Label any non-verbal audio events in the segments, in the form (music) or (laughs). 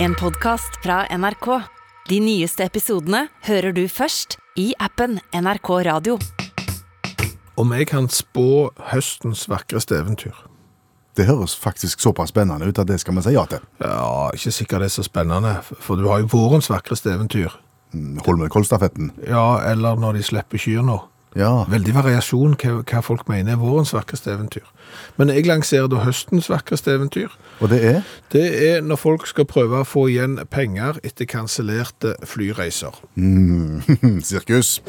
En podcast fra NRK. De nyeste episodene hører du først i appen NRK Radio. Om jeg kan spå høstens vakreste eventyr. Det høres faktisk såpass spennende ut at det skal vi si ja til. Ja, ikke sikkert det er så spennende, for du har jo vårens vakreste eventyr. Holmenkollstafetten. Ja, eller når de slipper kyr nå. Ja. Veldig variasjon hva, hva folk mener er vårens vakreste eventyr. Men jeg lanserer da høstens vakreste eventyr. Og det er Det er når folk skal prøve å få igjen penger etter kansellerte flyreiser. (laughs) sirkus.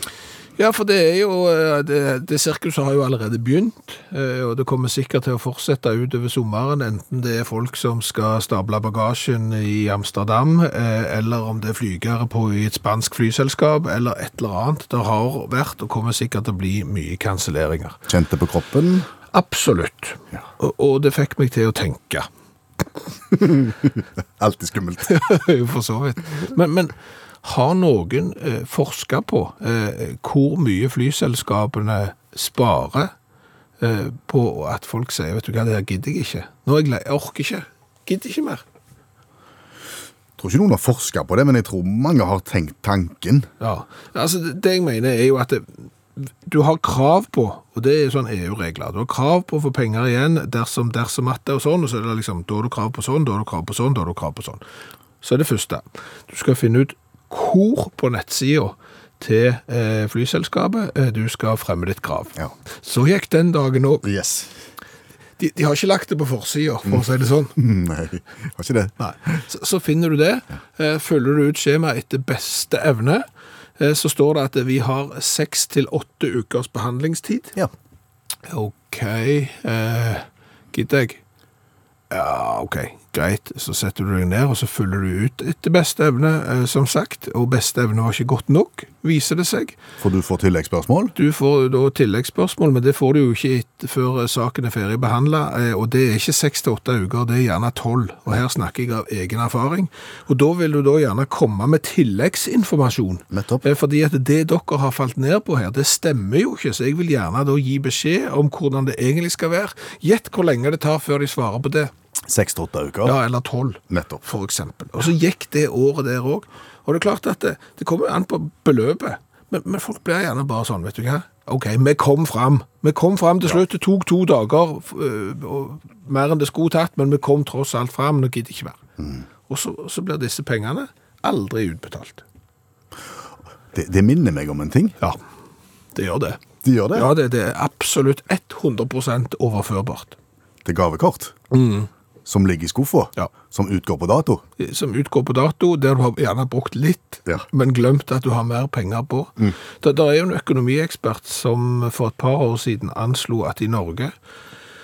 Ja, for det er jo eh, Det, det sirkuset har jo allerede begynt, eh, og det kommer sikkert til å fortsette utover sommeren, enten det er folk som skal stable bagasjen i Amsterdam, eh, eller om det er flygere på i et spansk flyselskap, eller et eller annet. Det har vært, og kommer sikkert til å bli, mye kanselleringer. Kjente på kroppen. Absolutt. Ja. Og, og det fikk meg til å tenke. (laughs) Alltid skummelt. (laughs) for så vidt. Men, men har noen eh, forska på eh, hvor mye flyselskapene sparer eh, på at folk sier vet du hva, det her gidder jeg ikke. Nå er jeg lei, jeg orker ikke. Gidder ikke mer. Jeg tror ikke noen har forska på det, men jeg tror mange har tenkt tanken. Ja, altså det, det jeg mener er jo at det, du har krav på, og det er sånn EU-regler, du har krav på å få penger igjen dersom, dersom at det og sånn, og så er det liksom, da har du krav på sånn, da har du krav på sånn, da har du krav på sånn. Så er det første, du skal finne ut hvor på nettsida til eh, flyselskapet eh, du skal fremme ditt krav. Ja. Så gikk den dagen òg. Yes. De, de har ikke lagt det på forsida, for å si det sånn. (laughs) Nei, har ikke det. Så, så finner du det. Eh, Følger du ut skjemaet etter beste evne, så står det at vi har seks til åtte ukers behandlingstid. Ja. OK. Eh, gidder jeg? Ja, OK. Greit. Så setter du deg ned, og så fyller du ut etter beste evne, eh, som sagt. Og beste evne var ikke godt nok, viser det seg. For du får tilleggsspørsmål. Du får da tilleggsspørsmål, men det får du jo ikke etter, før saken er ferdig behandla. Og det er ikke seks til åtte uker, det er gjerne tolv. Og her snakker jeg av egen erfaring. Og da vil du da gjerne komme med tilleggsinformasjon. Nettopp. Eh, Fordi at det dere har falt ned på her, det stemmer jo ikke. Så jeg vil gjerne da gi beskjed om hvordan det egentlig skal være. Gjett hvor lenge det tar før de svarer på det. Seks til åtte uker. Ja, eller tolv Nettopp. for eksempel. Og så gikk det året der òg. Og det er klart at det, det kommer an på beløpet. Men, men folk blir gjerne bare sånn, vet du hva. OK, vi kom fram. Vi kom fram til slutt. Det tok to dager, øh, og mer enn det skulle tatt, men vi kom tross alt fram. Nå gidder ikke mer. Og så, så blir disse pengene aldri utbetalt. Det, det minner meg om en ting. Ja, det gjør det. De gjør det. Ja, det, det er absolutt 100 overførbart. Det gavekort? gavekort. Som ligger i skuffa. Ja. Som utgår på dato. som utgår på dato, der du har gjerne brukt litt, Ja. men glemt at du har mer penger på. Det, der er jo en økonomiekspert som for et par år siden anslo at i Norge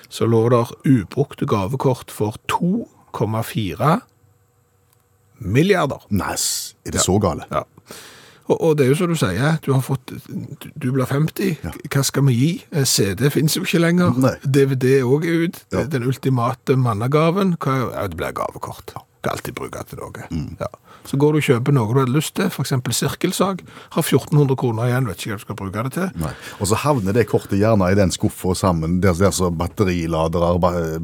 så lå der ubrukte gavekort for 2,4 milliarder. Nei, er det så gale? Ja. Og, og det er jo som du sier, du har fått, du, blir 50, hva skal vi gi? Eh, CD finnes jo ikke lenger, Nei. DVD er også ut, Ja. den ultimate mannegaven, hva, ja, det blir gavekort. Kan alltid bruke til noe. Mm. Ja. Så går du og kjøper noe du har lyst til, eksempel sirkelsag, har 1400 kroner igjen, vet ikke hva du skal bruke det til. Nei. Og så havner det kortet gjerne i den skuffa sammen, der, der så batteriladere,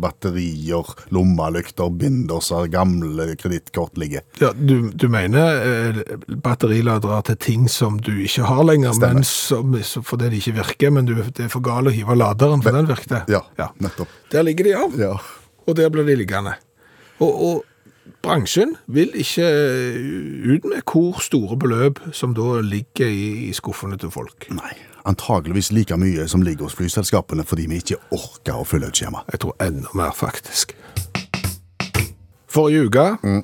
batterier, lommelykter, binderser, gamle kredittkort ligger. Ja, du, du mener eh, batteriladere til ting som du ikke har lenger, men som, fordi de ikke virker, men du, det er for galt å hive laderen, for den virket. Ja, ja. nettopp. Der ligger de av. Ja. og der blir de liggende. Og, og bransjen vil ikke ut med hvor store beløp som da ligger i, i skuffene til folk. Nei, antageligvis like mye som ligger hos flyselskapene, fordi vi ikke orker å fylle ut skjema. Jeg tror enda mer, faktisk. Forrige uke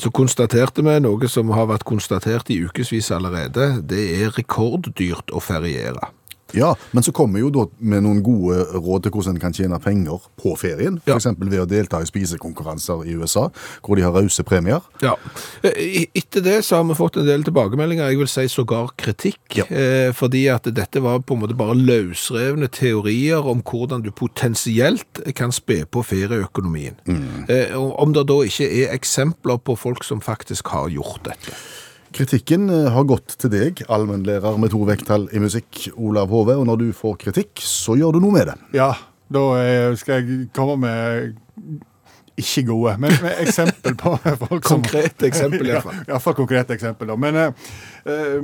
så konstaterte vi noe som har vært konstatert i ukevis allerede. Det er rekorddyrt å feriere. Ja, men så kommer jo da med noen gode råd til hvordan en kan tjene penger på ferien. Ja. Eksempel ved å delta i spisekonkurranser i USA, hvor de har rause premier. Ja. Eh, Etter det så har vi fått en del tilbakemeldinger, jeg vil si sågar kritikk, Ja. eh, fordi at dette var på en måte bare løsrevne teorier om hvordan du potensielt kan spe på ferieøkonomien. Mm. Om det da ikke er eksempler på folk som faktisk har gjort dette. Kritikken eh, har gått til deg, allmennlærer med to vekttall i musikk, Olav Hove, og når du får kritikk, så gjør du noe med det. Ja, da eh, skal jeg komme med ikke gode. Men med eksempel på (laughs) folk som- Konkrete eksempel, i (laughs) hvert fall. Ja, iallfall konkrete eksempel. Da. Men eh, eh,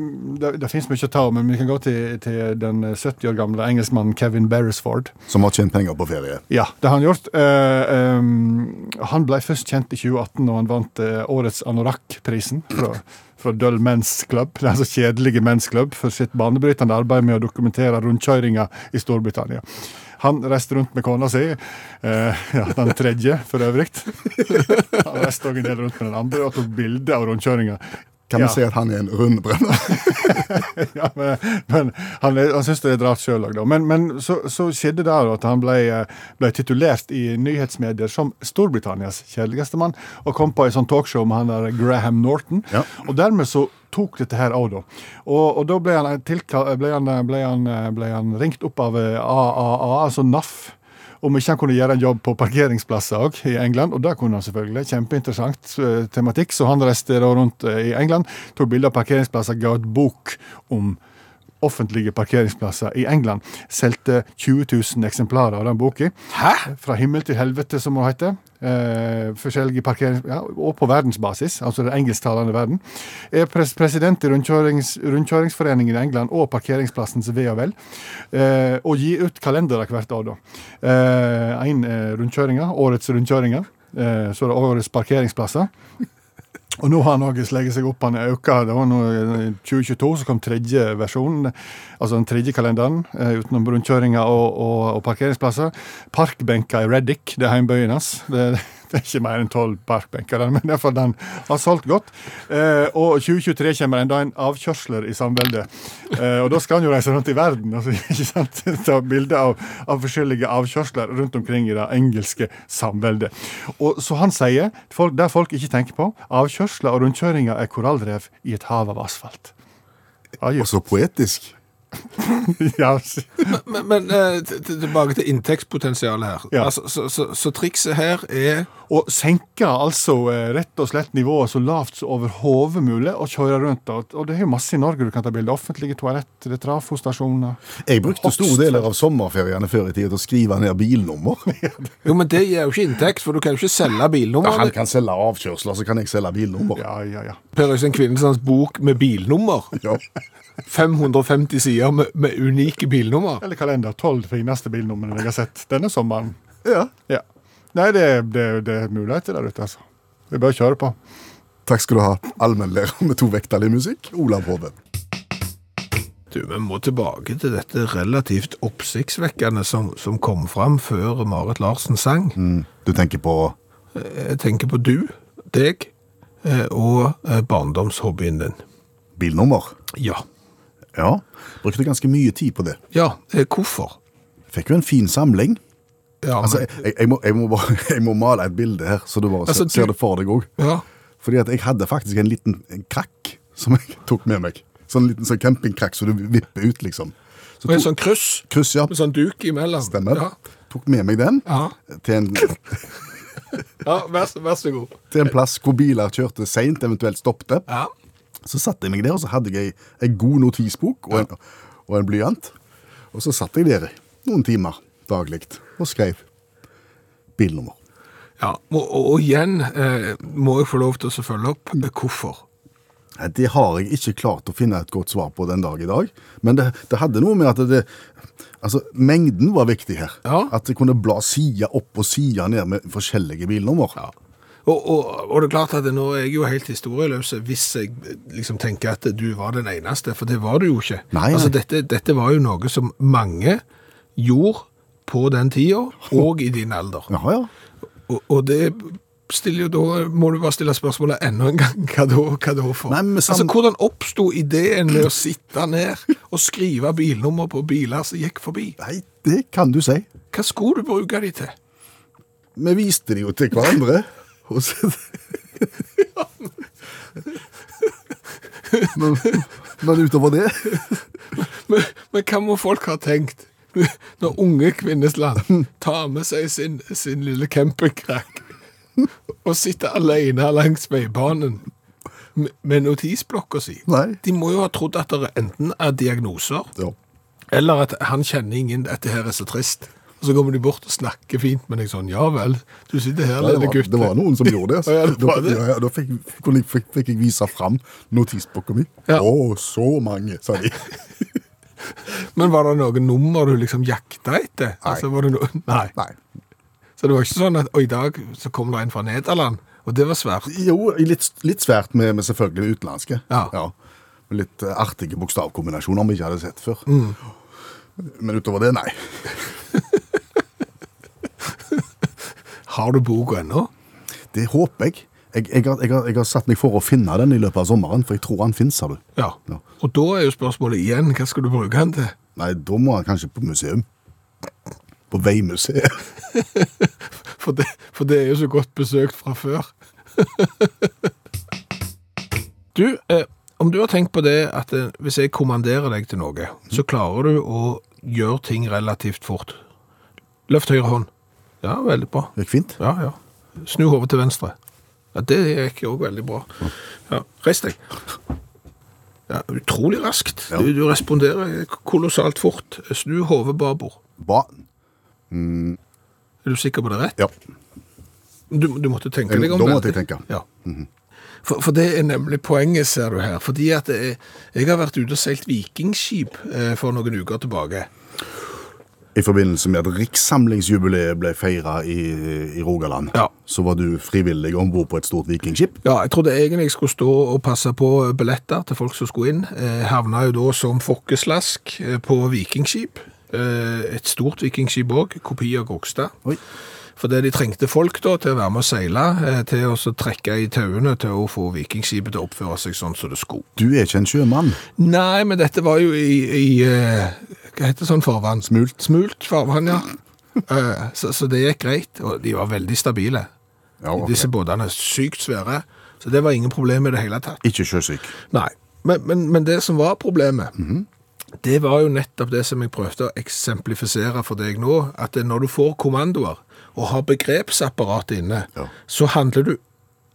det, det finnes mye å ta av, men vi kan gå til, til den 70 år gamle engelskmannen Kevin Beresford. Som har tjent penger på ferie. Ja, det har han gjort. Uh, um, han ble først kjent i 2018 når han vant uh, årets Anorak-prisen fra, Døll Men's Club. Det (laughs) er altså kjedelige men's club for sitt banebrytende arbeid med å dokumentere rundkjøringa i Storbritannia. Han reiste rundt med kona si, eh, (laughs) ja, den tredje for øvrig. (laughs) Han reiste òg en del rundt med den andre og tok bilde av rundkjøringa. Kan Ja. vi si at han er en rundbrenner? (laughs) ja, men, men han, han syns det er rart sjøl òg, da. Men, men så, så skjedde det at han ble, eh, ble titulert i nyhetsmedier som Storbritannias kjedeligste mann, og kom på et sånt talkshow med han der Graham Norton. Ja. Og dermed så tok dette her òg, da. Og, og da ble han, tilka, ble, han, ble, han, ble han ringt opp av eh, AAA, altså NAF. Om ikke han kunne gjøre en jobb på parkeringsplasser òg i England. Og det kunne han selvfølgelig. Kjempeinteressant eh, tematikk. Så han reiste da rundt eh, i England, tok bilder av parkeringsplasser, ga ut bok om offentlige parkeringsplasser i England. Solgte 20 000 eksemplarer av den boka. Fra himmel til helvete, som det heter. Eh, forskjellige parkerings... Ja, og på verdensbasis, altså den engelsktalende verden. Er pres president i rundkjørings, Rundkjøringsforeningen i England og Parkeringsplassens ve og vel. Eh, og gir ut kalendere hvert år, da. Én eh, rundkjøringer, årets rundkjøringer. Eh, så er det årets parkeringsplasser. Og nå har også sleget seg opp. Han er øka. Det var nå i 2022 så kom tredje versjon, altså den tredje kalenderen, eh, utenom rundkjøringer og, og, og parkeringsplasser. Parkbenker i Reddik, det er heimbøyen hans. Det, er (laughs) ikke mer enn tolv parkbenker, der, men derfor den har solgt godt. Eh, og 2023 kommer enda en avkjørsler i samveldet. Eh, og da skal han jo reise rundt i verden altså, (laughs) ikke sant? ta bilder av, av forskjellige avkjørsler rundt omkring i det engelske samveldet. Og så han sier, folk, der folk ikke tenker på, avkjørsler og rundkjøringer er korallrev i et hav av asfalt. Og så poetisk. (laughs) ja, Men, men men t- tilbake til inntektspotensialet her. Ja. Altså, så, så, så trikset her er Å senke altså eh, rett og slett nivået så lavt som overhodet mulig, og kjøre rundt. Og, og det er jo masse i Norge du kan ta bilde. Offentlige toaletter, det er trafostasjoner. Jeg brukte store deler av sommerferiene før i tida til å skrive ned bilnummer. (laughs) Jo, men det gir jo ikke inntekt, for du kan jo ikke selge Ja, han kan selge avkjørsler, så kan jeg selge bilnummer. Ja, ja, ja. Per Øystein Kvinneslands bok med bilnummer. Ja. (laughs) 550 sider med, med unike bilnummer. Eller kalender. Tolv fineste bilnumrene jeg har sett denne sommeren. ja. Ja. Nei, det, det, det er muligheter der ute, altså. Vi bør kjøre på. Takk skal du ha, allmennlærer med to vekterlig musikk, Olav Hove. Du, Vi må tilbake til dette relativt oppsiktsvekkende som, som kom fram før Marit Larsen sang. Mm. Du tenker på Jeg tenker på du, deg, eh, og eh, barndomshobbyen din. bilnummer? Ja. Ja. Brukte ganske mye tid på det. Ja, eh, hvorfor? Fikk jo en fin samling. Ja, Altså, jeg, jeg, må, jeg, må bare, (laughs) jeg må male et bilde her, så du bare Altså, ser, du- det for deg òg. ja. Fordi at jeg hadde faktisk en liten en krakk som jeg (laughs) tok med meg. Sånn liten sånn campingkrakk som du vipper ut, liksom. Så Og en sånn kryss kryss, ja. med sånn duk imellom. Stemmer. Ja, Tok med meg den ja. til en, (laughs) ja vær, så- vær så god. til en plass hvor biler kjørte seint, eventuelt stoppte. Ja. Så satte jeg meg der, og så hadde jeg ei, ei god notisbok og en, og en blyant. Og så satt jeg der noen timer daglig og skrev bilnummer. ja. Og, og, og igjen eh, må jeg få lov til å følge opp eh, hvorfor. Det har jeg ikke klart å finne et godt svar på den dag i dag. Men det, det hadde noe med at det Altså, mengden var viktig her. Ja. At jeg kunne bla side opp og side ned med forskjellige bilnummer. Ja. Og, og, og det er klart at nå er jeg jo helt historieløs hvis jeg liksom tenker at du var den eneste, for det var du jo ikke. Nei, Altså, dette, dette var jo noe som mange gjorde på den tida, og i din alder. Ja, ja. Og, og det jo da, må du bare stille spørsmålet enda en gang, hva da, hva da for? Nei, men Altså, hvordan oppsto ideen med å sitte ned og skrive bilnummer på biler som gikk forbi? Nei, det kan du si. Hva skulle du bruke de til? Vi viste de jo til hverandre. Så... men, men utover det Men, men hva må folk ha tenkt når unge Kvinnesland tar med seg sin, sin lille campingkrakk og sitter alene langs veibanen med, med notisblokka si? Nei. De må jo ha trodd at det enten er diagnoser, ja. eller at han kjenner ingen, dette her er så trist. Og så kommer de bort og snakker fint med deg sånn, ja vel, du sitter her, Ja, lille gutt. det var noen som gjorde det. altså. (laughs) Ja, det var det. Da, ja, ja, da fikk, fikk, fikk, fikk jeg vise fram notisboka mi. Å, Ja. så mange, sa de. (laughs) Men var det noen nummer du liksom jakta etter? Nei. Altså, var det no (laughs) Nei. Nei. Så det var ikke sånn at og i dag så kom det en fra Nederland, og det var svært. Jo, litt, litt svært med, med selvfølgelig utenlandske. Ja. Med litt eh, artige bokstavkombinasjoner vi ikke hadde sett før. Mm. Men utover det, nei. Har du boka ennå? Det håper jeg. Jeg, jeg, har, jeg, har, jeg har satt meg for å finne den i løpet av sommeren, for jeg tror han finnes, sa du. Ja. Ja. Og da er jo spørsmålet igjen, hva skal du bruke den til? Nei, da må han kanskje på museum. På Veimuseet. (laughs) For det, for det er jo så godt besøkt fra før. (laughs) du, eh, om du har tenkt på det at eh, hvis jeg kommanderer deg til noe, så klarer du å gjøre ting relativt fort. Løft høyre hånd. Ja, veldig bra. Det gikk fint. Ja, ja. Snu hodet til venstre. Ja, det gikk også veldig bra. Ja, reis deg. Ja, utrolig raskt. Ja. Du, du responderer kolossalt fort. Snu hodet babord. Bra. Er du sikker på det rett? Ja. Du, du måtte tenke Jeg- deg om da måtte jeg tenke. Ja. For, for det er nemlig poenget, ser du her. Fordi at jeg, jeg har vært ute og seilt vikingskip eh, for noen uker tilbake. I forbindelse med at rikssamlingsjubileet ble feira i, i Rogaland, Ja. så var du frivillig om bord på et stort vikingskip. Ja, jeg trodde egentlig jeg skulle stå og passe på billetter til folk som skulle inn. Jeg havna jo da som fokkeslask eh, på vikingskip. Eh, et stort vikingskip òg, kopi av Gokstad. Fordi de trengte folk da til å være med å seile, eh, til å trekke i tauene til å få vikingskipet til å oppføre seg sånn som det skulle. Du er ikke en sjømann. Nei, men dette var jo i, i eh, Hva heter sånn farvann? Smult. Smult farvann, ja. Eh, så, så det gikk greit, og de var veldig stabile. Ja, ok. Disse båtene er sykt svære, så det var ingen problem i det hele tatt. Ikke sjøsyk. Nei, men, men, men det som var problemet, det var jo nettopp det som jeg prøvde å eksemplifisere for deg nå, at når du får kommandoer og har begrepsapparatet inne, Ja. så handler du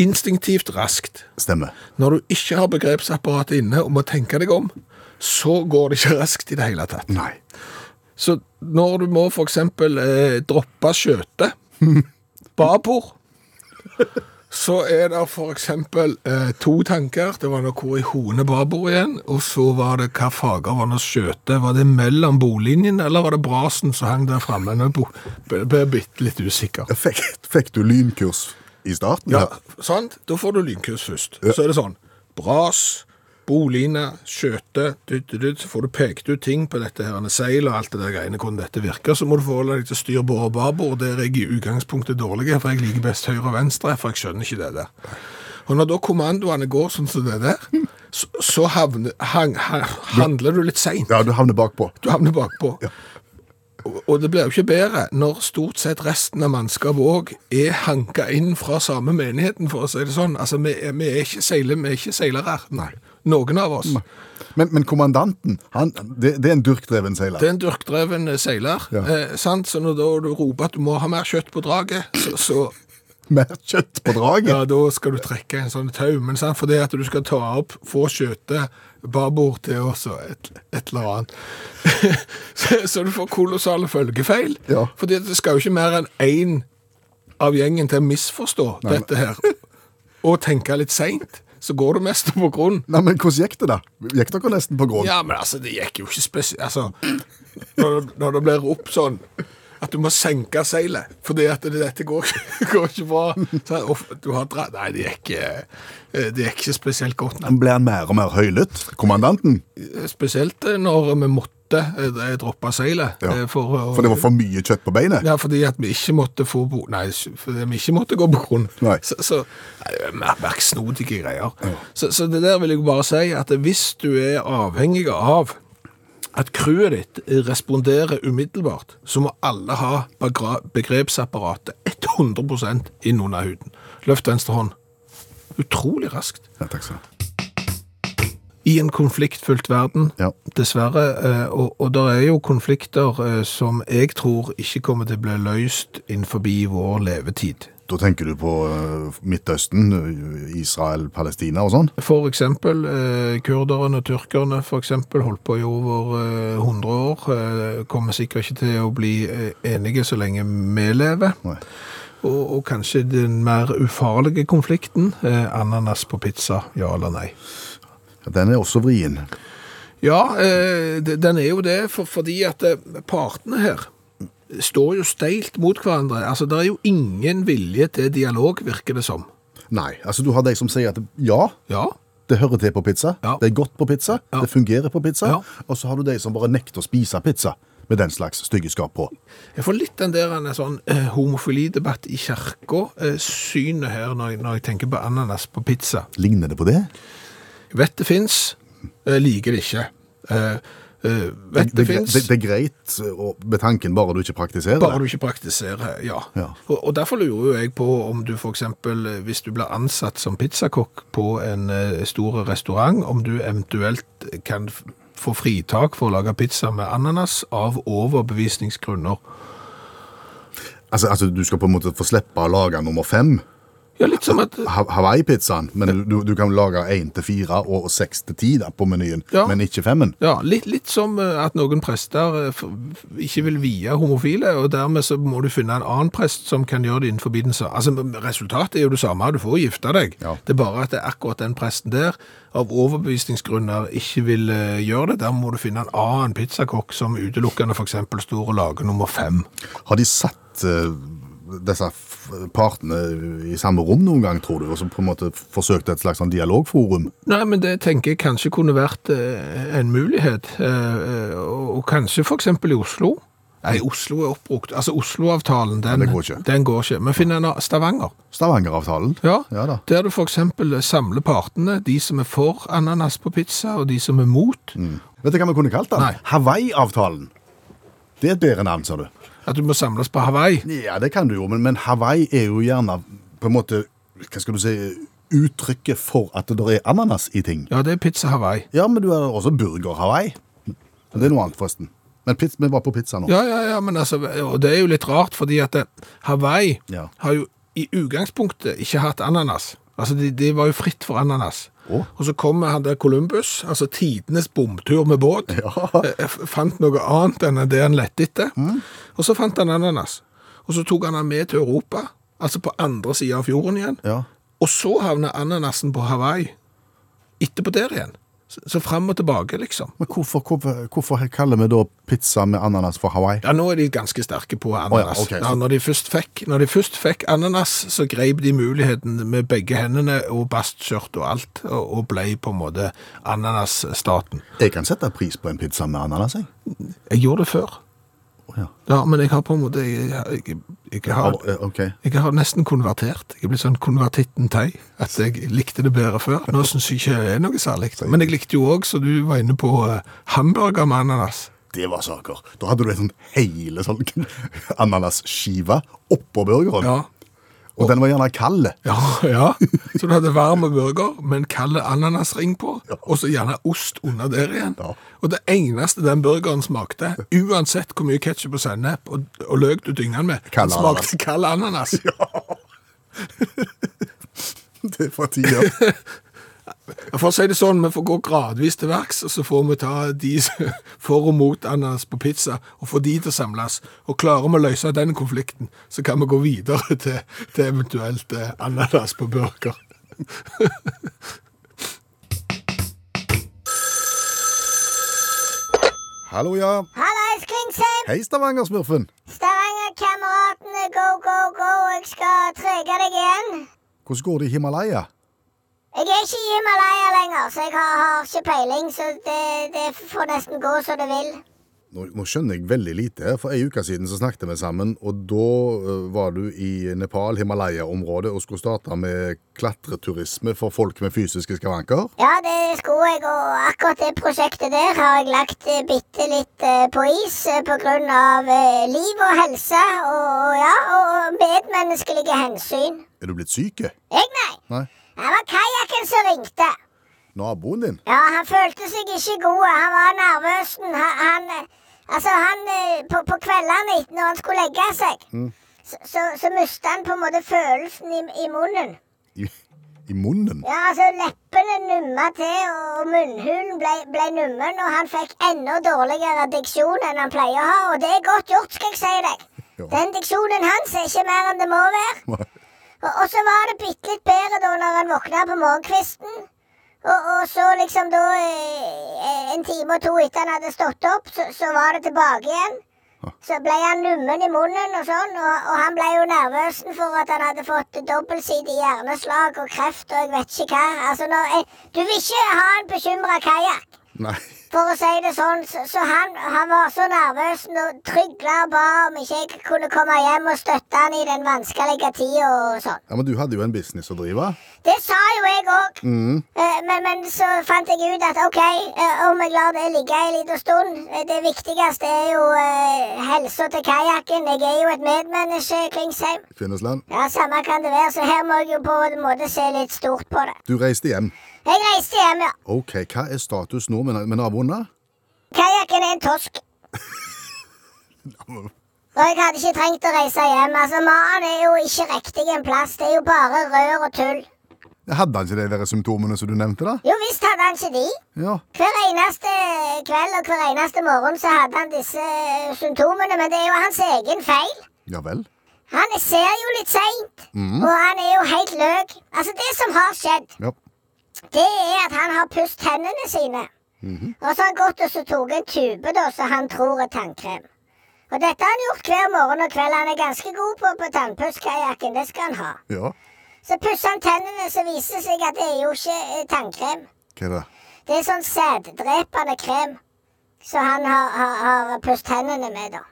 instinktivt raskt. Stemmer. Når du ikke har begrepsapparatet inne og må tenke deg om, så går det ikke raskt i det hele tatt. Nei. Så når du må eksempel eh, droppe skjøtet, (laughs) babord, så er det eksempel eh, to tanker. Det var noe i hone babord igjen, og så var det hva fager var når skjøte. Var det mellom bolinjen, eller var det brasen som hang der fremme? Nå ble ble jeg bitte litt usikker. Fikk, fikk du lynkurs i starten? Ja, sant? Da får du lynkurs først. Ja. Så er det sånn, bras, boline, skjøte, så får du pekt ut ting på dette her, seil og alt det der greiene, hvordan dette virker, så må du forholde deg til styrbord og babord, der er jeg i utgangspunktet dårlig, for jeg liker best høyre og venstre, for jeg skjønner ikke det der. Og når da kommandoene går sånn som det der, så, så havner, hang, hang, handler du litt sent. Ja, du havner bakpå. Du havner bakpå. Og, og det blir jo ikke bedre når stort sett resten av mannskapet òg er hanka inn fra samme menigheten, for å si det sånn. Altså, vi, er- vi, er, ikke seiler, vi er ikke seilere. Nei. Noen av oss. Men, men kommandanten, han, det, det er en dyrkdreven seiler. Det er en dyrkdreven eh, seiler. Ja. Eh, sant? Så når du roper at du må ha mer kjøtt på draget, så, så (laughs) Mer kjøtt på draget. ja, da skal du trekke en sånn tau. Men sant? for det at du skal ta opp, få kjøttet babord til også et, et eller annet. (laughs) så, så du får kolossale følgefeil. Ja. Fordi det skal jo ikke mer enn én av gjengen til å misforstå Nei, dette her, og tenke litt seint. Så går det mest på grunn. Nei, men hvordan gikk det da? Gikk dere nesten på grunn? Ja, men altså, det gikk jo ikke spesielt Altså, når, når det blir ropt sånn at du må senke seilet, fordi at det, dette går, (laughs) går ikke bra. Så, off, du har dra Nei, det gikk, eh, det gikk ikke spesielt godt. Nei. Ble han mer og mer høylytt? Kommandanten? Spesielt eh, når vi måtte eh, droppe seilet. Ja. eh, For, For det var for mye kjøtt på beinet? Ja, fordi at vi ikke måtte få. Nei, vi ikke måtte gå på grunn. Nei. Så, så er merksnodige greier. Så, så det der vil jeg bare si at hvis du er avhengig av at crewet ditt responderer umiddelbart, så må alle ha begrepsapparatet 100% inn under huden. Løft venstre hånd. Utrolig raskt. Ja, takk skal du ha. I en konfliktfylt verden, Ja. dessverre, eh, og, og det er jo konflikter eh, som jeg tror ikke kommer til å bli løst innenfor vår levetid. Da tenker du på eh, Midtøsten, Israel, Palestina og sånn? For eksempel kurderne og tyrkerne for eksempel holdt på i over eh, 100 år. Kommer sikkert ikke til å bli enige så lenge vi lever. Nei. Og, og kanskje den mer ufarlige konflikten, ananas på pizza, ja eller nei. Den er også vrien. Ja, eh, den er jo det, for, fordi at eh, partene her står jo steilt mot hverandre. Altså, det er jo ingen vilje til dialog, virker det som. Nei, altså du har de som sier at ja, Ja, det hører til på pizza, Ja. det er godt på pizza, Ja. det fungerer på pizza, Ja. og så har du de som bare nekter å spise pizza med den slags styggeskap på. Jeg får litt den der en sånn eh, homofilidebatt i kirka, eh, synet her når jeg, når jeg tenker på ananas på pizza. Ligner det på det? Vet det fins, eh, liker det ikke. Eh, eh, vet det, det, fins, det, det er greit med tanken bare du ikke praktiserer bare du ikke praktiserer, ja. Ja. Og, og derfor lurer jeg på om du eh, hvis du blir ansatt som pizzakokk på en stor restaurant, om du eventuelt kan få fritak for å lage pizza med ananas av overbevisningsgrunner. Altså, altså du skal på en måte få slippe å lage nummer fem, Ja, litt som at Ha- Hawaii-pizzaen, men du, du kan lage én til fire og seks til ti på menyen, Ja. men ikke femmen. Ja, litt, litt som eh, at noen prester eh, ikke vil vie homofile, og dermed så må du finne en annen prest som kan gjøre det innenfor den Altså, resultatet er jo det samme, du får gifte deg. Ja. Det er bare at det er akkurat den presten der, av overbevisningsgrunner, ikke vil eh, gjøre det. Der må du finne en annen pizzakokk som utelukkende eksempel står og lager nummer fem. Har de satt uh, disse partene i samme rom noen gang, tror du, og så på en måte forsøkte et slags sånn dialogforum? Nei, men det tenker jeg kanskje kunne vært eh, en mulighet, eh, eh, og, kanskje eksempel i Oslo. Nei, Oslo er oppbrukt. Altså, Oslo-avtalen, den, ja, går den går ikke. Men finn en av- Stavanger. Stavanger-avtalen? Ja, Ja da. der du eksempel samler partene, de som er for ananas på pizza, og de som er mot. Vet du hva vi kunne kalt den? Hawaii-avtalen. Det er et bedre navn, sa du. At du må samles på Hawaii. Ja, det kan du jo, men, men Hawaii er jo gjerne på en måte, hva skal du si, uttrykket for at det er ananas i ting. Ja, det er pizza Hawaii. Ja, men du har også burger Hawaii. Det er noe annet, forresten. Men pizza, vi var på pizza nå. Ja, ja, ja, men altså, og det er jo litt rart, fordi at eh, Hawaii Ja. har jo i utgangspunktet ikke hatt ananas. Altså, de, de var jo fritt for ananas. Oh. Og så kom han der Columbus, altså tidenes bomtur med båt, Ja. fant noe annet enn det han lette etter, og så fant han ananas. Og så tok han den med til Europa, altså på andre siden av fjorden igjen, Ja. og så havna ananasen på Hawaii, etterpå der igjen. Så, fram og tilbake, liksom. Men hvorfor, hvorfor, hvorfor kaller vi da pizza med ananas for Hawaii? Ja, nå er de ganske sterke på ananas. Oh, ja, okay, ja, når, de fikk, når de først fikk ananas, så grep de muligheten med begge hendene og bastskjørt og alt, og, og ble på en måte ananasstaten. Jeg kan sette pris på en pizza med ananas, jeg. Jeg gjorde det før. Ja. Ja, men jeg har på en måte Jeg, jeg, jeg, har, eh, Ok. jeg har nesten konvertert. Jeg er blitt sånn konvertitten tei. At jeg likte det bedre før. Nå syns jeg ikke det er noe særlig. Men jeg likte jo òg, så du var inne på, eh, hamburger med ananas. Det var saker. Da hadde du en sånn hele sånn (laughs) ananasskive oppå burgeren. Ja. Og den var gjerne kald. Ja, ja. Så du hadde varme burger med en kald ananasring på, og så gjerne ost under der igjen. Ja. Og det eneste den burgeren smakte, uansett hvor mye ketchup og sennep og, og løk du dynga den med, den smakte kald ananas. Ja. (laughs) Det er fra tida. (laughs) For å si det sånn, vi får gå gradvis til verks, og så får vi ta de (laughs) for og mot ananas på pizza, og få de til å samles. Og klarer vi å løse den konflikten, så kan vi gå videre til, til eventuelt eh, ananas på burger. (laughs) Hallo, ja. Hallais, Klingsheim! Hei, Stavanger-smurfen. Stavanger-kameratene, go, go, go! Jeg skal trege deg igjen. Hvordan går det i Himalaya? Jeg er ikke i Himalaya lenger, så jeg har, har ikke peiling. Så det, det får nesten gå som det vil. Nå, nå skjønner jeg veldig lite. For ei uke siden så snakket vi sammen, og da eh, var du i Nepal, Himalaya-området, og skulle starte med klatreturisme for folk med fysiske skavanker. Ja, det skulle jeg, og akkurat det prosjektet der har jeg lagt eh, bitte litt eh, på is eh, liv og helse og, ja, og medmenneskelige hensyn. Er du blitt syk? Jeg, nei. Nei. Det var kajakken som ringte. Naboen din? Ja, han følte seg ikke god. Han var nervøs. Han, han, altså, han eh, på, på kveldene når han skulle legge seg, så, så, så mista han på en måte følelsen i, i munnen. I, I munnen? Ja, altså Leppene numma til, og munnhulen ble, ble nummen, og han fikk enda dårligere diksjon enn han pleier å ha. Og det er godt gjort, skal jeg si deg. (laughs) Ja. Den diksjonen hans er ikke mer enn det må være. Og, og så var det bitte litt bedre da når han våkna på morgenkvisten. Og, og så liksom da eh, En time og to etter han hadde stått opp, så, så var det tilbake igjen. Så ble han nummen i munnen og sånn, og, og han ble jo nervøs for at han hadde fått dobbeltsidig hjerneslag og kreft og jeg vet ikke hva. Altså, når, du vil ikke ha en bekymra kajakk. For å si det sånn, så, så han, han var så nervøs og trygla og ba om ikke jeg kunne komme hjem og støtte han i den vanskelige tida og sånn. Ja, Men du hadde jo en business å drive. Det sa jo jeg òg. Mm. Men, men så fant jeg ut at OK, eh, om jeg lar det ligge en liten stund eh, Det viktigste er jo uh, helsa til kajakken. Jeg er jo et medmenneske, Klingsheim. Kvinnesland. Ja, Samme kan det være, så her må jeg jo på en måte se litt stort på det. Du reiste hjem. Jeg reiste hjem, ja. OK, hva er status nå med, med naboene? Kajakken er en tosk. Og jeg hadde ikke trengt å reise hjem. Altså, Mannen er jo ikke riktig en plass. Det er jo bare rør og tull. Hadde han ikke de der symptomene som du nevnte, da? Jo visst hadde han ikke de. Ja. Hver eneste kveld og hver eneste morgen så hadde han disse symptomene, men det er jo hans egen feil. Ja vel? Han ser jo litt seint, og han er jo helt løk. Altså, det som har skjedd, Ja. Det er at han har pusset tennene sine. Og så har han gått og så tatt en tube da, som han tror er tannkrem. Og dette har han gjort hver morgen og kveld. Han er ganske god på, på tannpusskajakken, det skal han ha. Ja. Så pusser han tennene, så viser det seg at det er jo ikke eh, tannkrem. Hva er det? Det er sånn sæddrepende krem. Så han har, har, har pusset tennene med, da.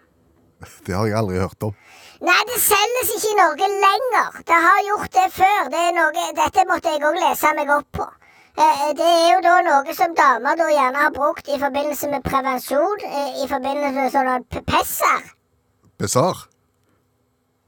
(laughs) Det har jeg aldri hørt om. Nei, det selges ikke i Norge lenger. Det har gjort det før. Det er noe, dette måtte jeg òg lese meg opp på. Eh, Det er jo da noe som damer da gjerne har brukt i forbindelse med prevensjon. eh, I forbindelse med sånne pesser. Besar?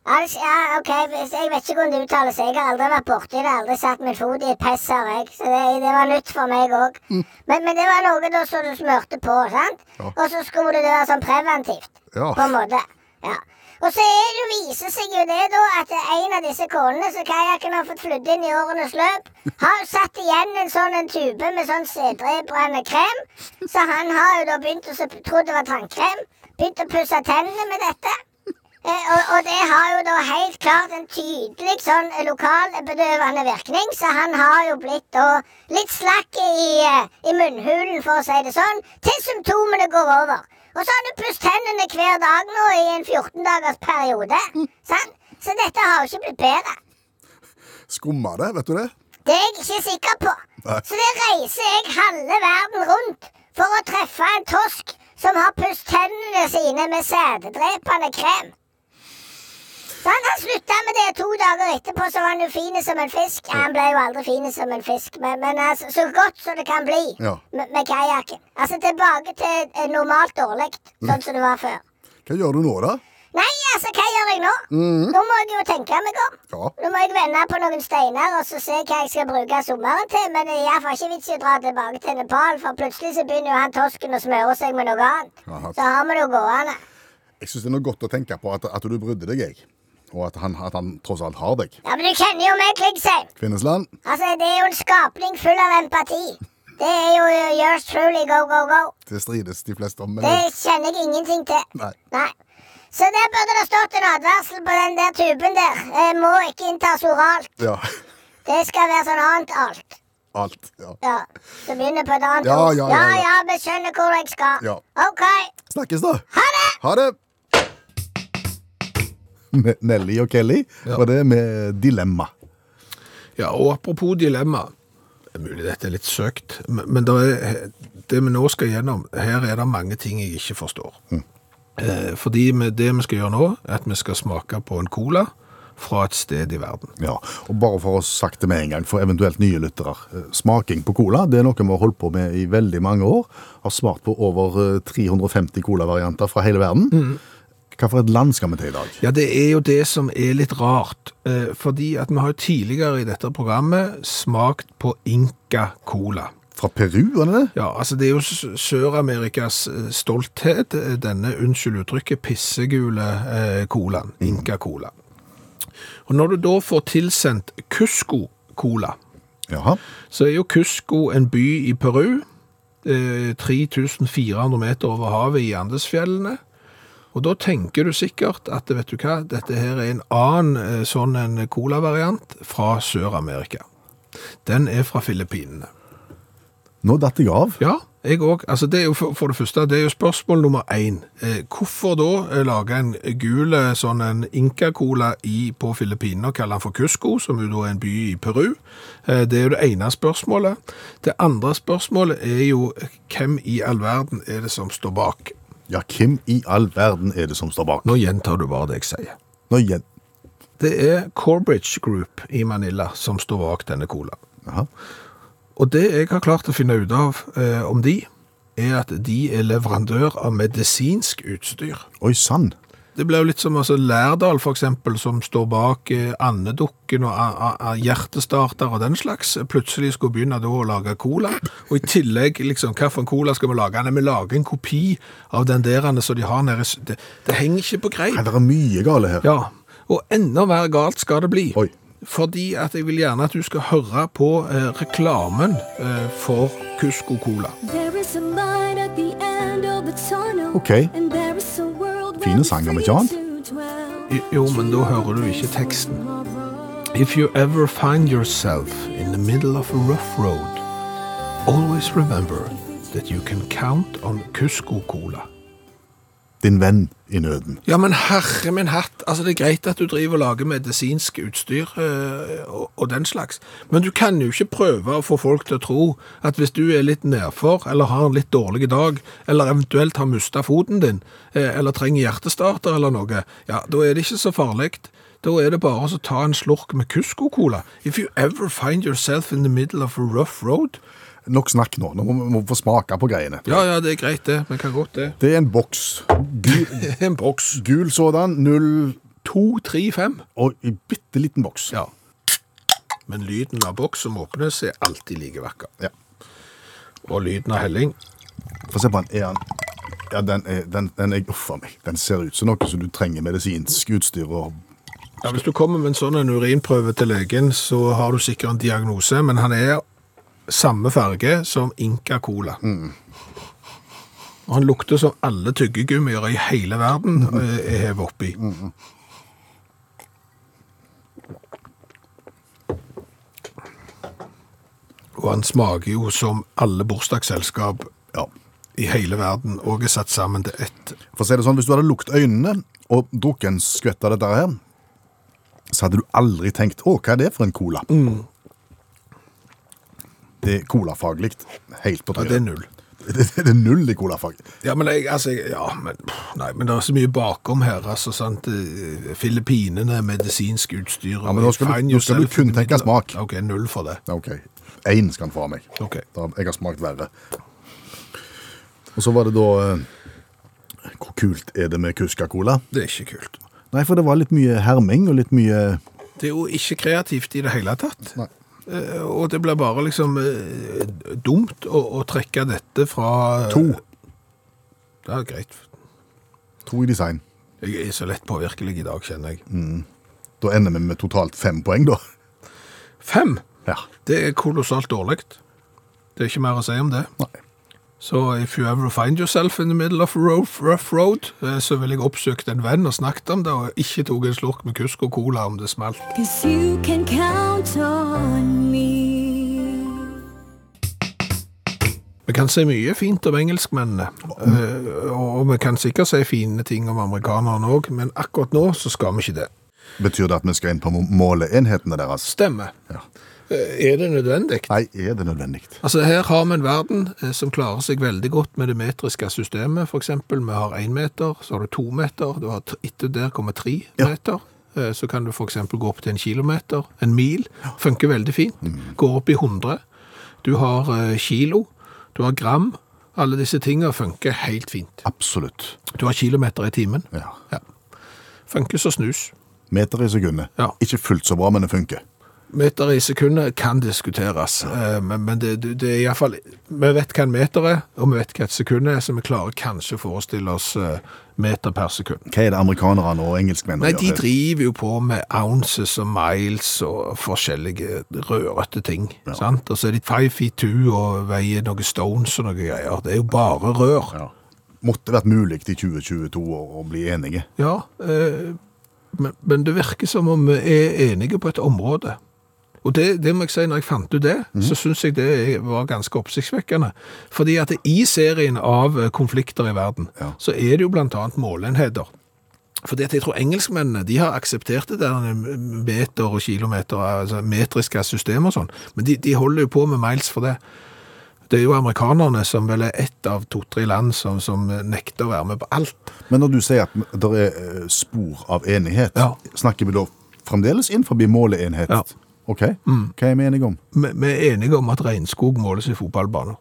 Ja, ja, ok, Jeg vet ikke hvordan det uttales. Jeg har aldri vært borti det. Aldri satt min fot i et pesser, jeg. Så det, det var nytt for meg òg. Men, men det var noe da som du smurte på, sant? Ja. Og så skulle det være sånn preventivt. Ja. På en måte. Ja. Og så det, viser seg jo det da at en av disse konene som kajakken har fått flydd inn i årenes løp, har satt igjen en sånn en tube med sånn sæddrepende krem. Så han har jo da begynt å tro det var tannkrem. Begynt å pusse tennene med dette. Eh, og, og det har jo da helt klart en tydelig sånn lokalbedøvende virkning, så han har jo blitt da litt slakk i, eh, i munnhulen, for å si det sånn, til symptomene går over. Og så har du pusset tennene hver dag nå i en 14 dagers periode. Sant? Så dette har jo ikke blitt bedre. Skumma det, vet du det? Det er jeg ikke sikker på. Nei. Så det reiser jeg halve verden rundt for å treffe en tosk som har pusset tennene sine med sæddrepende krem. Så han, han slutta med det to dager etterpå, så var han jo fin som en fisk. Ja, han ble jo aldri fin som en fisk, men, men altså, så godt som det kan bli Ja. med, med kajakken. Altså tilbake til eh, normalt dårlig, sånn som det var før. Hva gjør du nå, da? Nei, altså, hva gjør jeg nå? Nå må jeg jo tenke meg om. Ja. Nå må jeg vende på noen steiner og så se hva jeg skal bruke sommeren til. Men det er iallfall ikke vits i å dra tilbake til Nepal, for plutselig så begynner jo han tosken å smøre seg med noe annet. Aha. Så har vi det gående. Jeg syns det er noe godt å tenke på at, at du brydde deg, jeg. Og at han, at han tross alt har deg. Ja, Men du kjenner jo meg, Klingsheim. Kvinnesland? Altså, det er jo en skapning full av empati. Det er jo uh, yours truly, go, go, go. Det strides de fleste om. Men Det kjenner jeg ingenting til. Nei. Nei. Så der burde det stått en advarsel på den der tuben der. Jeg må ikke inntas oralt. Ja. Det skal være sånn annet alt. Alt. Ja. Ja, så begynner på et annet Ja, ord. ja, ja, ja. ja, vi skjønner hvor jeg skal. Ja. OK. Snakkes, da. Ha det! Ha det! Ne- Nelly og Kelly, og det med dilemma. Ja, og apropos dilemma. Det er mulig dette er litt søkt, men men det, er, det vi nå skal gjennom, her er det mange ting jeg ikke forstår. Eh, fordi med det vi skal gjøre nå, er at vi skal smake på en cola fra et sted i verden. Ja, og bare for å sagt det med en gang, for eventuelt nye lyttere. eh, Smaking på cola, det er noe vi har holdt på med i veldig mange år. Har smakt på over eh, 350 colavarianter fra hele verden. Hva for et land skal vi til i dag? Ja, det er jo det som er litt rart, eh, fordi at vi har jo tidligere i dette programmet smakt på Inca Cola. Fra Peru, var det det? Ja, altså det er jo Sør-Amerikas eh, stolthet, eh, denne, unnskyld uttrykket, pissegule eh, colaen, Inca-cola. Og når du da får tilsendt Cusco-cola, Jaha. så er jo Cusco en by i Peru, eh, 3400 meter over havet i Andesfjellene. Og da tenker du sikkert at vet du hva, dette her er en annen eh, sånn en cola-variant fra Sør-Amerika. Den er fra Filippinene. Nå datt jeg av. Ja, jeg òg. Altså, det er jo for, for det første, det er jo spørsmål nummer én. Eh, hvorfor da eh, lage en gul eh, sånn en Inca-cola på Filippinene og kalle den for Cusco, som jo da er en by i Peru? Eh, det er jo det ene spørsmålet. Det andre spørsmålet er jo hvem i all verden er det som står bak? Ja, hvem i all verden er det som står bak? Nå gjentar du bare det jeg sier. Nå gjen... Det er Corbridge Group i Manila som står bak denne colaen. Jaha. Og det jeg har klart å finne ut av eh, om de, er at de er leverandør av medisinsk utstyr. Oi sann. Det ble jo litt som altså, Lærdal, eksempel, som står bak eh, Andedukken og a, a, a, Hjertestarter og den slags, plutselig skulle begynne da å lage cola. Og i tillegg, liksom, for cola skal vi lage? Nei, vi lager en kopi av den der som de har nede. Det, det henger ikke på greip. Nei, det er mye gale her. Ja, og enda mer galt skal det bli. Oi. Fordi at jeg vil gjerne at du skal høre på eh, reklamen eh, for Cusco Cola. There is a light at the end of the. Ok. Fine sanger, free ikke to Jo, men da hører du ikke teksten. If you ever find yourself in the middle of a rough road, always remember that you can count on Cusco Cola. Din venn i nøden. Ja, men herre min hatt, altså det er greit at du driver og lager medisinsk utstyr øh, og, og den slags, men du kan jo ikke prøve å få folk til å tro at hvis du er litt nedfor, eller har en litt dårlig dag, eller eventuelt har mista foten din, øh, eller trenger hjertestarter eller noe, ja, da er det ikke så farlig. Da er det bare å ta en slurk med Cusco-cola. If you ever find yourself in the middle of a rough road, Nok snakk nå. Nå må vi må få smake på greiene. ja, ja, det er greit det, vi kan godt det. Det er en boks. Gul, (laughs) En boks. gul sådan, 0, 2, 3, 5. og i bitte liten boks. Ja. Men lyden av boks som åpnes er alltid like vakker. Ja. Og lyden av helling. Få se på den. Er den ja, den er, den, den er Uff a meg. Den ser ut som noe som du trenger medisinsk utstyr og Ja, hvis du kommer med en sånn en urinprøve til legen, så har du sikkert en diagnose, men han er samme farge som Inca Cola. Og han lukter som alle tyggegummier i hele verden eh, er hevet oppi. Og han smaker jo som alle bursdagsselskap Ja. i hele verden, og er satt sammen til ett. For å si det sånn, Hvis du hadde lukket øynene og drukket en skvett av dette her, så hadde du aldri tenkt 'Å, hva er det for en cola?' Det er colafaglig. Helt på Ja, det er null. Det, det er null i colafag. Ja, men jeg, altså, jeg- ja, men, nei, men det er så mye bakom her, altså, sant, eh, Filippinene, medisinsk utstyr. Ja, men nå skal du- nå skal du kun tenke smak. Ok, null for det. Ok, Én skal han få av meg. Ok. Da, jeg har smakt verre. Og så var det da eh, Hvor kult er det med Kuska-cola? Det er ikke kult. Nei, for det var litt mye herming og litt mye Det er jo ikke kreativt i det hele tatt. Nei. Eh, Og det blir bare liksom eh, dumt å, å trekke dette fra... To. Det er greit. To i design. Jeg er så lett påvirkelig i dag, kjenner jeg. Da ender vi med totalt fem poeng, da. Fem! Ja. Det er kolossalt dårlig. Det er ikke mer å si om det. Nei. Så if you ever find yourself in the middle of a rough, rough road, eh, så vil jeg oppsøkt en venn og snakket om det, og ikke tok en slurk med kusk og cola om det smalt. Vi kan si mye fint om engelskmennene, eh, og vi kan sikkert si fine ting om amerikanerne òg, men akkurat nå så skal vi ikke det. Betyr det at vi skal inn på måleenhetene deres? Stemmer. Ja. Eh, Er det nødvendig? Nei, er det nødvendig? Altså Her har vi en verden eh, som klarer seg veldig godt med det metriske systemet. Eksempel, vi har én meter, så har du to meter, du har etter der kommer tre Ja. meter. Eh, Så kan du eksempel gå opp til en kilometer, en mil. Funker veldig fint. Går opp i 100. Du har kilo, du har gram. Alle disse tingene funker helt fint. Absolutt. Du har kilometer i timen. Ja. Ja. Funker så snus. Meter i sekundet. Ja. Ikke fullt så bra, men det funker. Meter i sekundet kan diskuteres, eh, men, det, det er iallfall Vi vet hva en meter er, og vi vet hva et sekund er, så vi klarer kanskje å forestille oss eh, meter per sekund. Hva er det amerikanerne og engelskmennene Nei, de gjør? driver jo på med ounces og miles og forskjellige rørete ting. sant? Og så er de five feet two og veier noen stones og noen greier. Det er jo bare rør. Ja. Måtte vært mulig i 2022 å, å bli enige. Ja, eh, men, men det virker som om vi er enige på et område. Og det, det må jeg si, når jeg fant ut det, så synes jeg det var ganske oppsiktsvekkende. Fordi at i serien av eh, konflikter i verden, Ja. så er det jo annet målenheter. Fordi at jeg tror engelskmennene, de har akseptert det der meter og kilometer, altså metriske systemer og sånn, men de, de holder jo på med miles for det. Det er jo amerikanerne som vel er ett av to-tre land som, som nekter å være med på alt. Men når du sier at det er eh, spor av enighet, Ja. snakker vi da fremdeles innenfor måleenhet? Ja. Ok, hva er vi enige om? Vi, vi er enige om at regnskog måles i fotballbaner.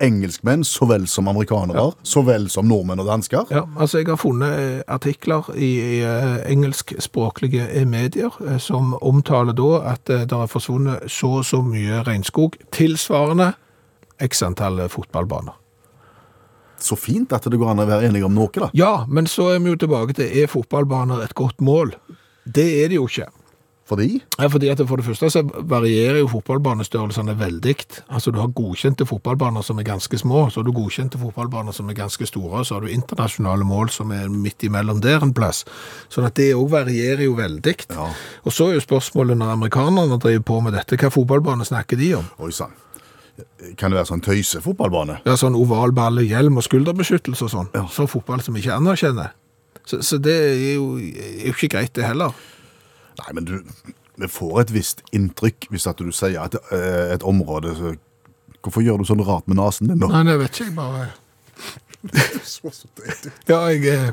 Engelskmenn så vel som amerikanere, så vel som nordmenn og dansker. Ja, altså jeg har funnet eh, artikler i, i eh, engelskspråklige eh, medier som omtaler da at det er forsvunnet så og så mye regnskog, tilsvarende x antall fotballbaner. Så fint at det går an å være enige om noe da. Ja, men så er vi jo tilbake til, er fotballbaner et godt mål? Det er det jo ikke. Fordi, Ja, fordi at For det første så varierer jo fotballbanestørrelsene veldig. Altså Du har godkjente fotballbaner som er ganske små, så har du godkjente fotballbaner som er ganske store, så har du internasjonale mål som er midt imellom der en plass. Sånn at det òg varierer jo veldig. Ja. Og så er jo spørsmålet når amerikanerne driver på med dette, hva fotballbane snakker de om? oi sann, kan det være sånn tøysefotballbane? Ja, sånn oval ball, hjelm og skulderbeskyttelse og sånn. Ja. Så fotball som ikke anerkjenner. Så, så det er jo, er jo ikke greit det heller. Nei, men du, vi får et visst inntrykk hvis at du sier at eh, et område, så, hvorfor gjør du sånn rart med nasen din nå? Nei, det vet ikke jeg bare. (laughs) Ja, jeg, eh,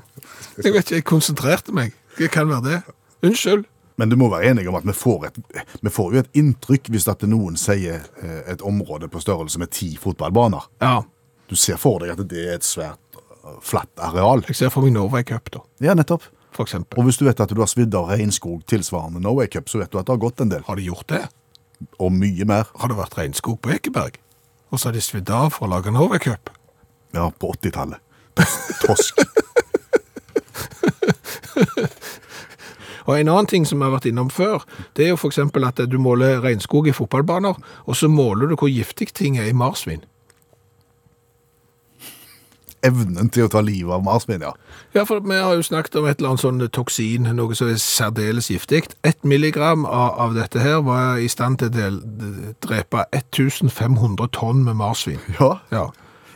jeg vet ikke, jeg konsentrerte meg. Det kan være det. Unnskyld. Men du må være enig om at vi får, et, vi får jo et inntrykk hvis at noen sier eh, et område på størrelse med ti fotballbaner. Ja, Du ser for deg at det er et svært eh, flatt areal. jeg ser for meg Norway Cup da, Ja, nettopp. For eksempel. Og hvis du vet at du har svidd av regnskog tilsvarende Norway Cup, så vet du at det har gått en del. Har de gjort det? Og mye mer. Har det vært regnskog på Ekeberg? Og så har de svidd av for å lage Norway Cup? Ja, på 80-tallet. (laughs) Tosk. Og en annen ting som vi har vært innom før, det er jo eksempel at du måler regnskog i fotballbaner, og så måler du hvor giftig ting er i marsvin. Evnen til å ta livet av marsvin, ja. Ja, for vi har jo snakket om et eller annet sånn toksin, noe som er særdeles giftig. Ett milligram av, av dette her var i stand til å drepe 1500 tonn med marsvin. Ja. Ja.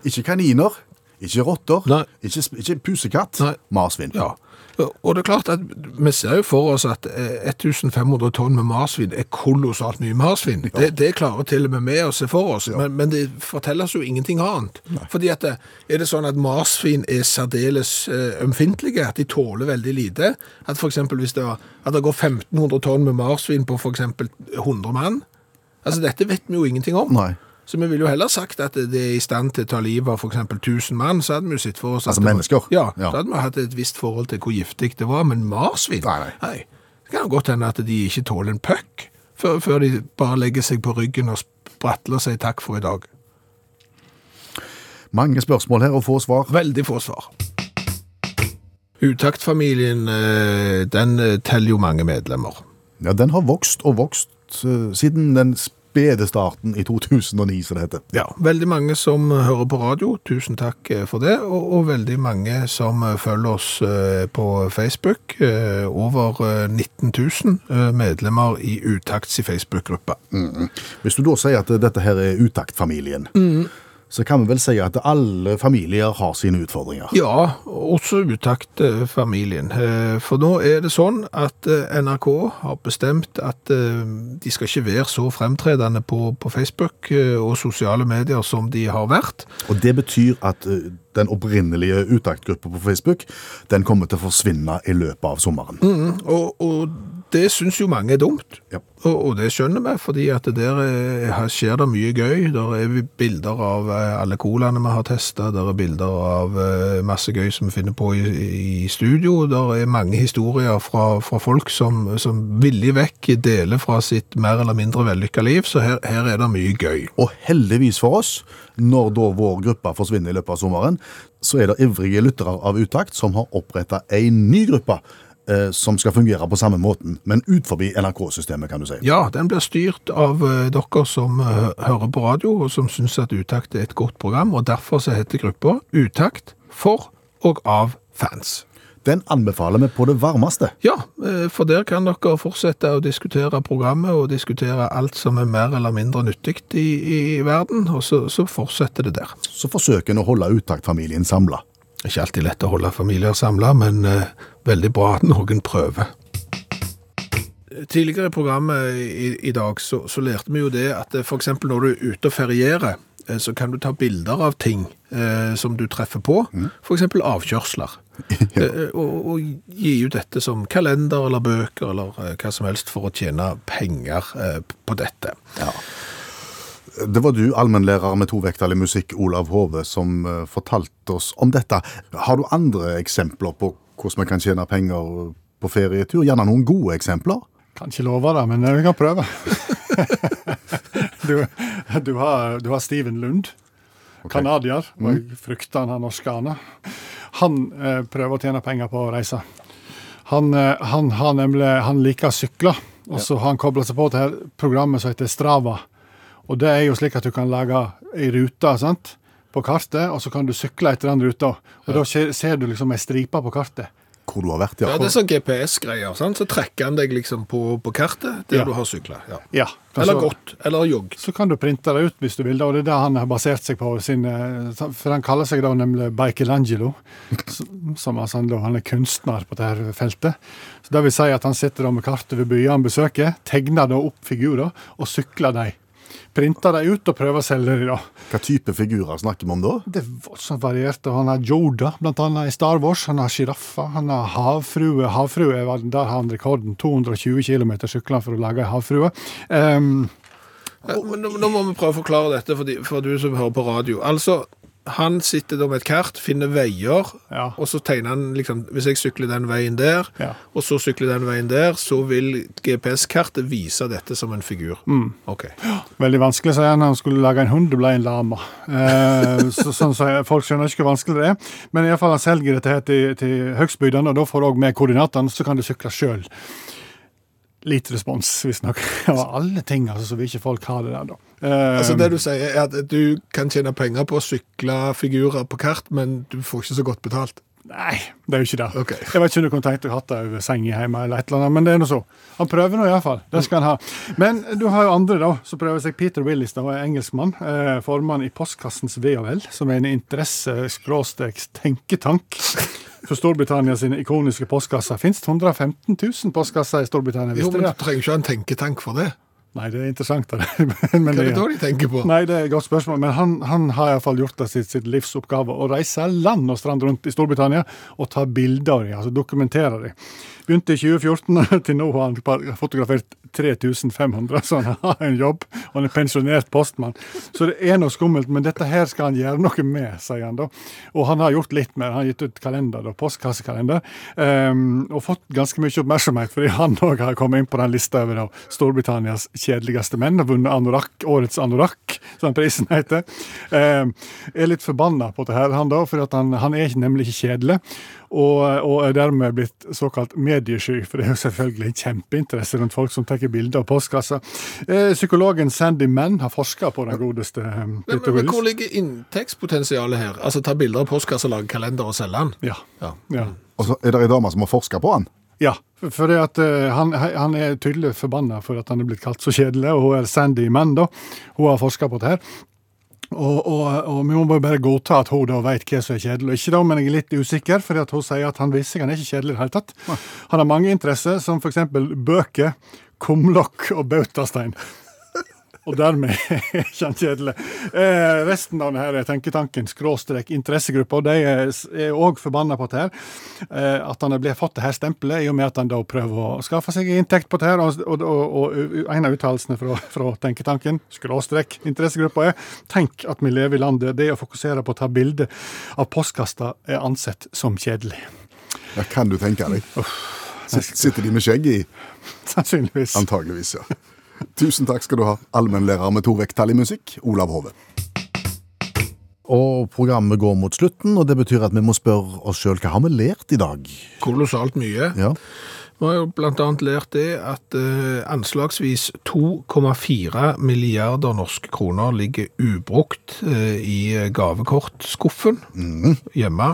Ikke kaniner, ikke rotter, ikke, ikke pusekatt, Nei. marsvin. Ja, og det er klart at vi ser jo for oss at eh, 1500 tonn med marsvin er kolossalt mye marsvin. Det, det klarer til og med vi å se for oss, men, men det forteller jo ingenting annet. Fordi at er det sånn at marsvin er særdeles eh, ømfintlige, at de tåler veldig lite? At for hvis det, at det går 1500 tonn med marsvin på eksempel 100 mann? Altså dette vet vi jo ingenting om. Nei. Så vi ville jo heller sagt at det er i stand til å ta livet av eksempel 1000 mann, så hadde vi jo sett for oss Altså var- mennesker? Ja, Ja. så hadde vi hatt et visst forhold til hvor giftig det var, men marsvin? Nei, nei. Det kan jo godt hende at de ikke tåler en puck før, før de bare legger seg på ryggen og spratler seg takk for i dag. Mange spørsmål her og få svar. Veldig få svar. Utaktfamilien, eh, den eh, teller jo mange medlemmer. Ja, den har vokst og vokst eh, siden den spede starten i 2009, som det heter. Ja, veldig mange som hører på radio, tusen takk eh, for det, og, og veldig mange som eh, følger oss eh, på Facebook. Over eh, 19 000 eh, medlemmer i Utakts i Facebook-gruppa. Hvis du da sier at dette her er utaktfamilien, så kan vi vel si at alle familier har sine utfordringer. Ja, også Utakt-familien. Eh, For nå er det sånn at eh, NRK har bestemt at eh, de skal ikke være så fremtredende på, på Facebook eh, og sosiale medier som de har vært. Og det betyr at eh, den opprinnelige utaktgruppa på Facebook, den kommer til å forsvinne i løpet av sommeren. Og, og det syns jo mange er dumt. Ja. Og, og det skjønner vi, fordi at der er, skjer det mye gøy. Der er bilder av eh, alle colaene vi har testa, der er bilder av eh, masse gøy som vi finner på i, i studio. Der er mange historier fra, fra folk som, som villig vekk deler fra sitt mer eller mindre vellykka liv, så her, her er det mye gøy. Og heldigvis for oss, når da vår gruppe forsvinner i løpet av sommeren, så er det ivrige lyttere av Utakt som har oppretta ei ny gruppe eh, som skal fungere på samme måten, men ut forbi NRK-systemet, kan du si. Ja, den blir styrt av eh, dere som eh, hører på radio, og som syns at Utakt er et godt program, og derfor så heter gruppa Utakt for og av fans. Den anbefaler vi på det varmeste. Ja, eh, for der kan dere fortsette å diskutere programmet og diskutere alt som er mer eller mindre nyttig i, i verden, og så, så fortsetter det der. Så forsøker en å holde Utakt-familien samla. Ikke alltid lett å holde familier samla, men eh, veldig bra at noen prøver. Tidligere i programmet i, i dag så, så lærte vi jo det at for eksempel når du er ute og ferierer, eh, så kan du ta bilder av ting eh, som du treffer på, for eksempel avkjørsler. (laughs) Eh, og, og gi ut dette som kalender eller bøker eller eh, hva som helst for å tjene penger eh, på dette. Det var du, allmennlærer med tovektig musikk, Olav Hove, som fortalte oss om dette. Har du andre eksempler på hvordan vi kan tjene penger på ferietur? Gjerne noen gode eksempler? Kan ikke love det, men vi kan prøve. (laughs) du, du, har, du har Steven Lund, canadier. Og jeg frykter han har norsk aner. Han eh, prøver å tjene penger på å reise. Han, eh, han, har nemlig, han liker å sykle, og så har han kobla seg på til programmet som heter Strava. Og det er jo slik at du kan lage ei rute sant? på kartet, og så kan du sykle etter den ruta. Og da ser, ser du liksom ei stripe på kartet. Hvor du har vært, Ja, ja. det er sånn GPS-greier, så trekker han deg liksom på, på kartet der Ja. du har sykla. Ja. Ja, Eller så- gått, eller jogg. Så kan du printe det ut hvis du vil, og det er det han har basert seg på. Sin, eh, for han kaller seg da nemlig Bikelangelo, som altså, han, da, han er kunstner på dette feltet. Så Det vil si at han sitter da med kartet ved byene han besøker, tegner da opp figurer og sykler dem. Printer dem ut og prøver å selge dem. da. Hva type figurer snakker vi om da? Det er voldsomt variert. Han har Yoda, blant annet i Star Wars. Han har sjiraffer. Han har havfrue. Havfrue, der har han rekorden. 220 km sykler han for å lage ei havfrue. Um, nå, nå må vi prøve å forklare dette for, de, for du som hører på radio. Altså, han sitter da med et kart, finner veier, Ja. og så tegner han liksom Hvis jeg sykler den veien der, Ja. og så sykler den veien der, så vil GPS-kartet vise dette som en figur. Mm. Ok. Veldig vanskelig, sier han. Han skulle lage en hund, det ble en lama. Eh, så, sånn så Folk skjønner ikke hvor vanskelig det er. Men i alle fall han selger dette her til, til høgstbydende, og da får du òg med koordinatene, så kan du sykle sjøl. Lite respons, visstnok. (laughs) Av alle ting altså, så vil ikke folk ha det der, da. Eh, Altså Det du sier, er at du kan tjene penger på å sykle figurer på kart, men du får ikke så godt betalt. Nei, det er jo ikke det. Okay. Jeg vet ikke om du kunne tenkt deg hatt det over senga hjemme, eller et eller annet, men det er nå så. Han prøver nå iallfall. Det skal han ha. Men du har jo andre, da, som prøver seg. Peter Willis, da, er engelskmann. Eh, formann i Postkassens ve og vel, som er en interesse-tenketank. For Storbritannia sine ikoniske postkasser. Fins det 115 000 postkasser i Storbritannia? Jo, men du trenger ikke ha en tenketank for det. Nei, det er interessant. Det. (laughs) men Hva er det- da de tenker på? Nei, det er et godt spørsmål, men han, han har iallfall gjort det sitt, sitt livsoppgave å reise land og strand rundt i Storbritannia og ta bilder av dem, altså dokumentere dem. Begynte i 2014, (laughs) til nå har han fotografert 3500, så han har en jobb. og Han er pensjonert postmann. Så det er noe skummelt, men dette her skal han gjøre noe med, sier han da. Og han har gjort litt mer. Han har gitt ut kalender, da, postkassekalender, um, og fått ganske mye oppmerksomhet, fordi han òg har kommet inn på den lista over da, Storbritannias kjedeligste menn Har vunnet anorakk, årets anorakk, som prisen heter. Um, er litt forbanna på det her, han da, for han, han er nemlig ikke kjedelig. Og, og er dermed blitt såkalt mediesky, for det er jo selvfølgelig en kjempeinteresse rundt folk som tar bilder av postkasser. Eh, psykologen Sandy Mann har forska på den godeste eh, Men, Peter men, men hvor ligger inntektspotensialet her? Altså ta bilder av postkasser, lage kalender og selge den? Ja. Ja. ja. Og så er det ei dame som har forska på han. Ja, for det at uh, han, han er tydelig forbanna for at han er blitt kalt så kjedelig, og hun er Sandy Mann, da. Hun har forska på det her. Og, og, og vi må bare godta at hun da vet hva som er kjedelig og ikke, da, men jeg er litt usikker, for hun sier at han viser seg han er ikke kjedelig i det hele tatt. Han har mange interesser, som f.eks. bøker, kumlokk og bautastein. Og dermed er ikke han kjedelig. Eh, resten av denne tenketanken, skråstrek interessegruppa, og de er òg forbanna på dette. Eh, at han har fått det her stempelet, i og med at han da prøver å skaffe seg inntekt på det her. Og, og, og, og en av uttalelsene fra, fra tenketanken, skråstrek interessegruppa, er tenk at vi lever i landet. Det å fokusere på å ta bilde av postkassa er ansett som kjedelig. Ja, kan du tenke deg? Sitt- Sitter de med skjegg i? Sannsynligvis. Antageligvis, ja. (laughs) Tusen takk skal du ha, allmennlærer med to vekttall i musikk, Olav Hove. Og programmet går mot slutten, og det betyr at vi må spørre oss sjøl hva har vi lært i dag? Kolossalt mye. Ja, Vi har jo annet lært det at eh, anslagsvis 2,4 milliarder norske kroner ligger ubrukt eh, i gavekortskuffen hjemme.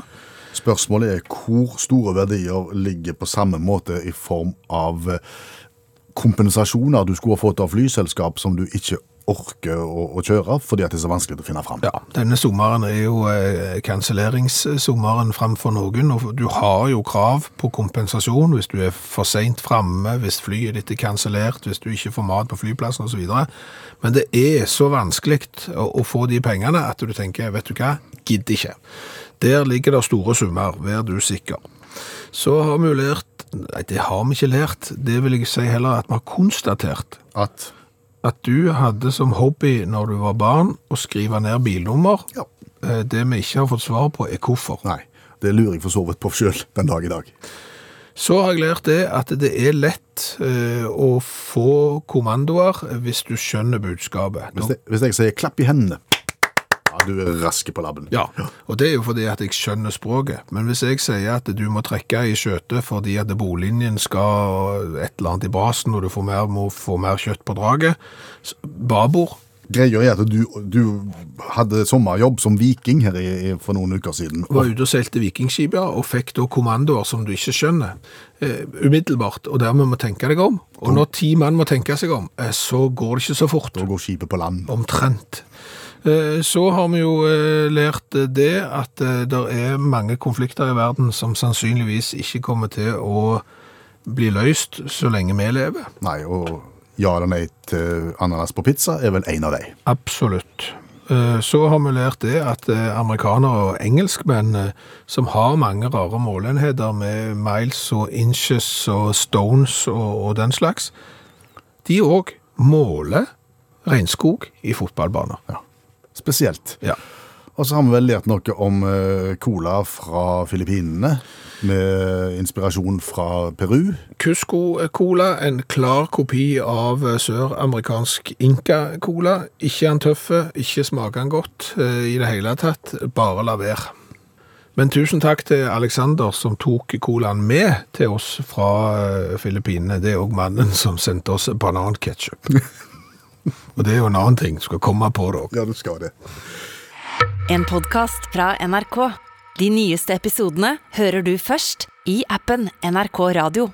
Spørsmålet er hvor store verdier ligger på samme måte i form av eh, kompensasjoner du skulle ha fått av flyselskap som du ikke orker å, å kjøre fordi at det er så vanskelig å finne fram. Ja, denne sommeren er jo eh, kanselleringssommeren framfor noen, og du har jo krav på kompensasjon hvis du er for sent framme, hvis flyet ditt er kansellert, hvis du ikke får mat på flyplassen osv. Men det er så vanskelig å, å få de pengene at du tenker, vet du hva, gidd ikke. Der ligger det store summer, vær du sikker. Så har vi jo lært, nei det har vi ikke lært, det vil jeg si heller at vi har konstatert At at du hadde som hobby når du var barn å skrive ned bilnummer. Ja. Eh, Det vi ikke har fått svar på er hvorfor. Nei, det lurer jeg for så vidt på sjøl den dag i dag. Så har jeg lært det at det er lett eh, å få kommandoer hvis du skjønner budskapet. Hvis, jeg, hvis jeg sier 'klapp i hendene', du er rask på labben. Ja, og det er jo fordi at jeg skjønner språket. Men hvis jeg sier at du må trekke i skjøtet fordi at bolinjen skal et eller annet i basen, og du får mer, må få mer kjøtt på draget, babord, Greia er at du, du hadde sommerjobb som viking her i, i, for noen uker siden. var ute og seilte vikingskip, ja, og fikk da kommandoer som du ikke skjønner, eh, umiddelbart, og dermed må tenke deg om. Og når ti mann må tenke seg om, eh, så går det ikke så fort. Da går skipet på land. Omtrent. Eh, Så har vi jo eh, lært eh, det at det er mange konflikter i verden som sannsynligvis ikke kommer til å bli løst så lenge vi lever. Nei, og ja eller nei til ananas på pizza er vel en av de. Absolutt. Eh, Så har vi lært det at eh, amerikanere og engelskmenn eh, som har mange rare målenheter med miles og inches og stones og, og den slags, de òg måler regnskog i fotballbaner. Ja. Spesielt. Ja. Og så har vi vel lært noe om eh, cola fra Filippinene, med inspirasjon fra Peru. Cusco-cola, en klar kopi av eh, søramerikansk Inca-cola. Ikke han tøffe, ikke smaker han godt eh, i det hele tatt, bare la være. Men tusen takk til Alexander som tok colaen med til oss fra Filippinene. Det er òg mannen som sendte oss bananketchup. (laughs) Og det er jo en annen ting. Skal komme på det òg. Ja, du skal det. En podkast fra NRK. De nyeste episodene hører du først i appen NRK Radio.